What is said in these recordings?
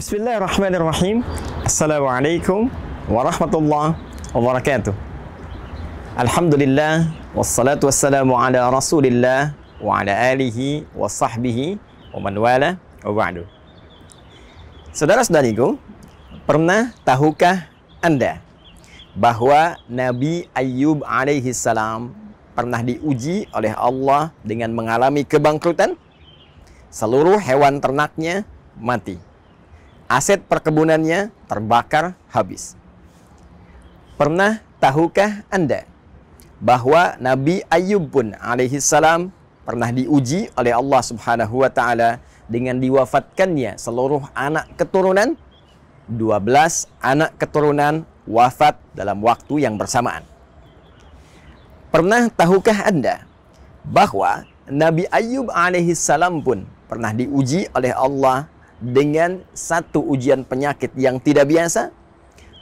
Bismillahirrahmanirrahim. Assalamualaikum warahmatullahi wabarakatuh. Alhamdulillah wassalatu wassalamu ala Rasulillah wa ala alihi wa sahbihi wa man wala wa ba'du. Saudara-saudariku, pernah tahukah Anda bahwa Nabi Ayyub alaihi salam pernah diuji oleh Allah dengan mengalami kebangkrutan? Seluruh hewan ternaknya mati. Aset perkebunannya terbakar habis. Pernah tahukah Anda bahwa Nabi Ayub pun alaihi salam pernah diuji oleh Allah Subhanahu wa taala dengan diwafatkannya seluruh anak keturunan 12 anak keturunan wafat dalam waktu yang bersamaan. Pernah tahukah Anda bahwa Nabi Ayub alaihi salam pun pernah diuji oleh Allah dengan satu ujian penyakit yang tidak biasa,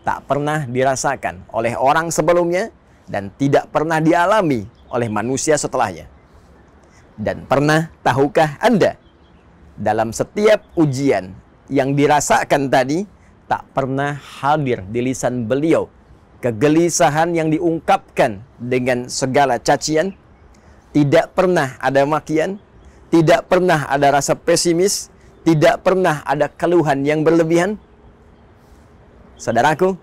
tak pernah dirasakan oleh orang sebelumnya dan tidak pernah dialami oleh manusia setelahnya. Dan pernah tahukah Anda dalam setiap ujian yang dirasakan tadi tak pernah hadir di lisan beliau kegelisahan yang diungkapkan dengan segala cacian, tidak pernah ada makian, tidak pernah ada rasa pesimis, tidak pernah ada keluhan yang berlebihan? Saudaraku,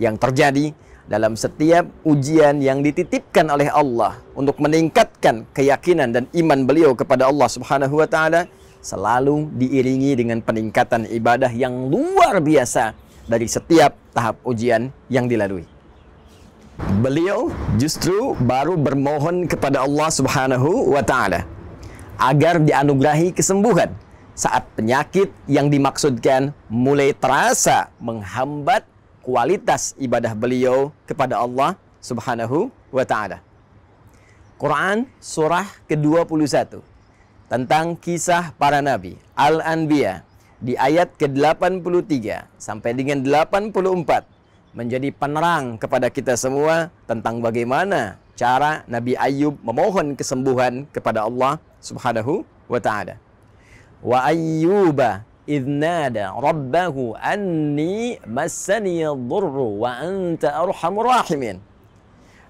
yang terjadi dalam setiap ujian yang dititipkan oleh Allah untuk meningkatkan keyakinan dan iman beliau kepada Allah Subhanahu wa taala selalu diiringi dengan peningkatan ibadah yang luar biasa dari setiap tahap ujian yang dilalui. Beliau justru baru bermohon kepada Allah Subhanahu wa taala agar dianugerahi kesembuhan saat penyakit yang dimaksudkan mulai terasa menghambat kualitas ibadah beliau kepada Allah Subhanahu wa taala. Quran surah ke-21 tentang kisah para nabi Al-Anbiya di ayat ke-83 sampai dengan 84 menjadi penerang kepada kita semua tentang bagaimana cara Nabi Ayub memohon kesembuhan kepada Allah Subhanahu wa taala wa ayyuba idh nada rabbahu anni massani dhurru wa anta arhamur rahimin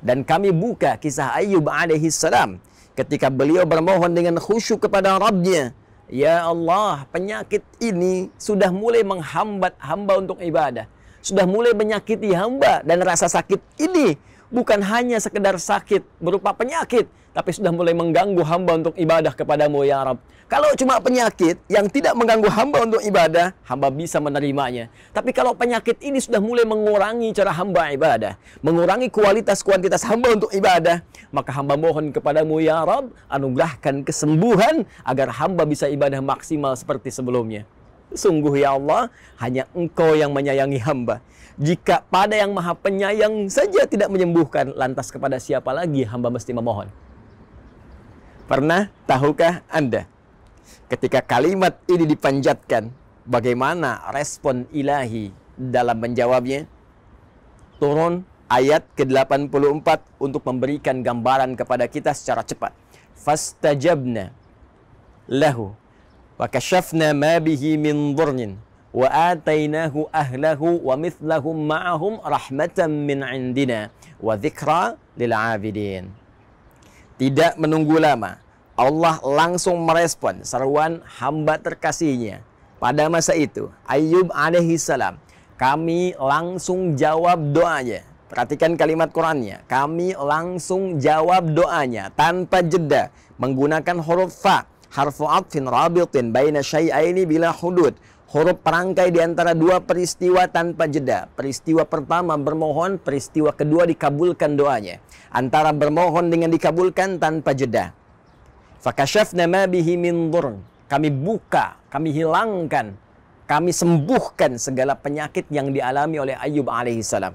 dan kami buka kisah Ayub alaihi salam ketika beliau bermohon dengan khusyuk kepada Rabbnya Ya Allah, penyakit ini sudah mulai menghambat hamba untuk ibadah. Sudah mulai menyakiti hamba dan rasa sakit ini bukan hanya sekedar sakit berupa penyakit, tapi sudah mulai mengganggu hamba untuk ibadah kepadamu ya Rabb. Kalau cuma penyakit yang tidak mengganggu hamba untuk ibadah, hamba bisa menerimanya. Tapi kalau penyakit ini sudah mulai mengurangi cara hamba ibadah, mengurangi kualitas kuantitas hamba untuk ibadah, maka hamba mohon kepadamu ya Rabb, anugerahkan kesembuhan agar hamba bisa ibadah maksimal seperti sebelumnya. Sungguh ya Allah, hanya engkau yang menyayangi hamba. Jika pada yang maha penyayang saja tidak menyembuhkan, lantas kepada siapa lagi hamba mesti memohon? Pernah tahukah Anda ketika kalimat ini dipanjatkan, bagaimana respon ilahi dalam menjawabnya? Turun ayat ke-84 untuk memberikan gambaran kepada kita secara cepat. Fastajabna lahu dhurnin wa atainahu ahlahu wa mithlahum ma'ahum rahmatan min indina wa dhikra lil 'abidin. Tidak menunggu lama, Allah langsung merespon seruan hamba terkasihnya. Pada masa itu, Ayub alaihi salam, kami langsung jawab doanya. Perhatikan kalimat Qurannya. Kami langsung jawab doanya tanpa jeda menggunakan huruf fa, harfu atfin rabitin baina syai'aini bila hudud. Huruf perangkai di antara dua peristiwa tanpa jeda. Peristiwa pertama bermohon, peristiwa kedua dikabulkan doanya. Antara bermohon dengan dikabulkan tanpa jeda. Fakashafna ma bihi min dhurn. Kami buka, kami hilangkan, kami sembuhkan segala penyakit yang dialami oleh Ayub alaihi salam.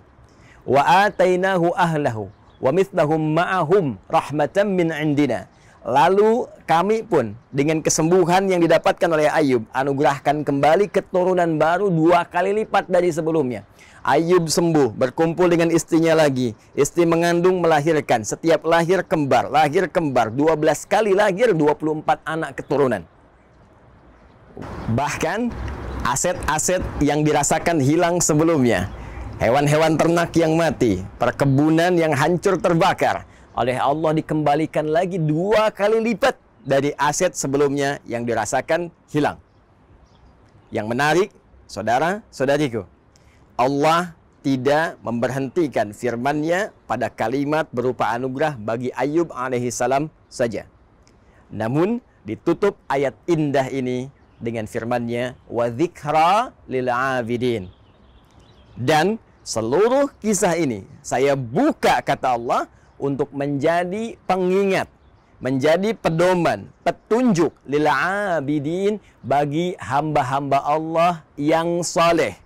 Wa atainahu ahlahu wa mithlahum ma'ahum rahmatan min indina. Lalu kami pun dengan kesembuhan yang didapatkan oleh Ayub anugerahkan kembali keturunan baru dua kali lipat dari sebelumnya. Ayub sembuh, berkumpul dengan istrinya lagi. Istri mengandung melahirkan, setiap lahir kembar, lahir kembar, 12 kali lahir 24 anak keturunan. Bahkan aset-aset yang dirasakan hilang sebelumnya, hewan-hewan ternak yang mati, perkebunan yang hancur terbakar, oleh Allah dikembalikan lagi dua kali lipat dari aset sebelumnya yang dirasakan hilang. Yang menarik, saudara-saudariku, Allah tidak memberhentikan firman-Nya pada kalimat berupa anugerah bagi Ayub alaihissalam saja. Namun ditutup ayat indah ini dengan firman-Nya wa dzikra lil abidin. Dan seluruh kisah ini saya buka kata Allah untuk menjadi pengingat, menjadi pedoman, petunjuk lil abidin bagi hamba-hamba Allah yang saleh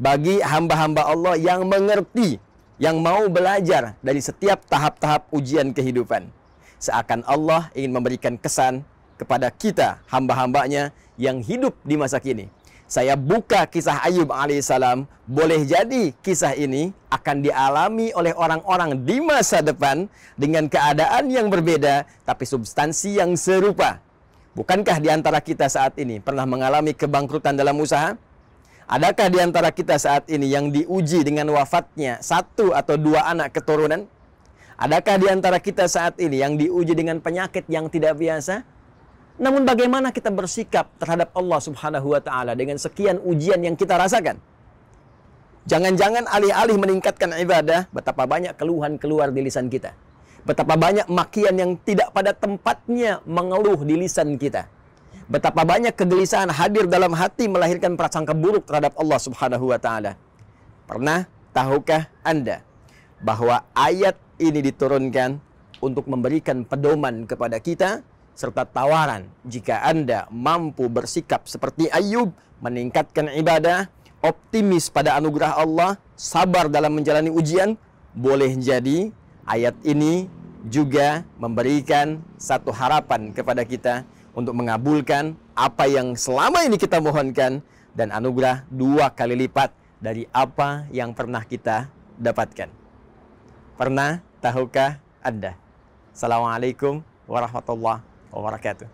bagi hamba-hamba Allah yang mengerti, yang mau belajar dari setiap tahap-tahap ujian kehidupan. Seakan Allah ingin memberikan kesan kepada kita, hamba-hambanya yang hidup di masa kini. Saya buka kisah Ayub alaihissalam, boleh jadi kisah ini akan dialami oleh orang-orang di masa depan dengan keadaan yang berbeda, tapi substansi yang serupa. Bukankah di antara kita saat ini pernah mengalami kebangkrutan dalam usaha? Adakah di antara kita saat ini yang diuji dengan wafatnya satu atau dua anak keturunan? Adakah di antara kita saat ini yang diuji dengan penyakit yang tidak biasa? Namun bagaimana kita bersikap terhadap Allah Subhanahu wa taala dengan sekian ujian yang kita rasakan? Jangan-jangan alih-alih meningkatkan ibadah, betapa banyak keluhan keluar di lisan kita. Betapa banyak makian yang tidak pada tempatnya mengeluh di lisan kita Betapa banyak kegelisahan hadir dalam hati melahirkan prasangka buruk terhadap Allah Subhanahu wa taala. Pernah tahukah Anda bahwa ayat ini diturunkan untuk memberikan pedoman kepada kita serta tawaran jika Anda mampu bersikap seperti Ayub, meningkatkan ibadah, optimis pada anugerah Allah, sabar dalam menjalani ujian, boleh jadi ayat ini juga memberikan satu harapan kepada kita untuk mengabulkan apa yang selama ini kita mohonkan dan anugerah dua kali lipat dari apa yang pernah kita dapatkan. Pernah tahukah Anda? Assalamualaikum warahmatullahi wabarakatuh.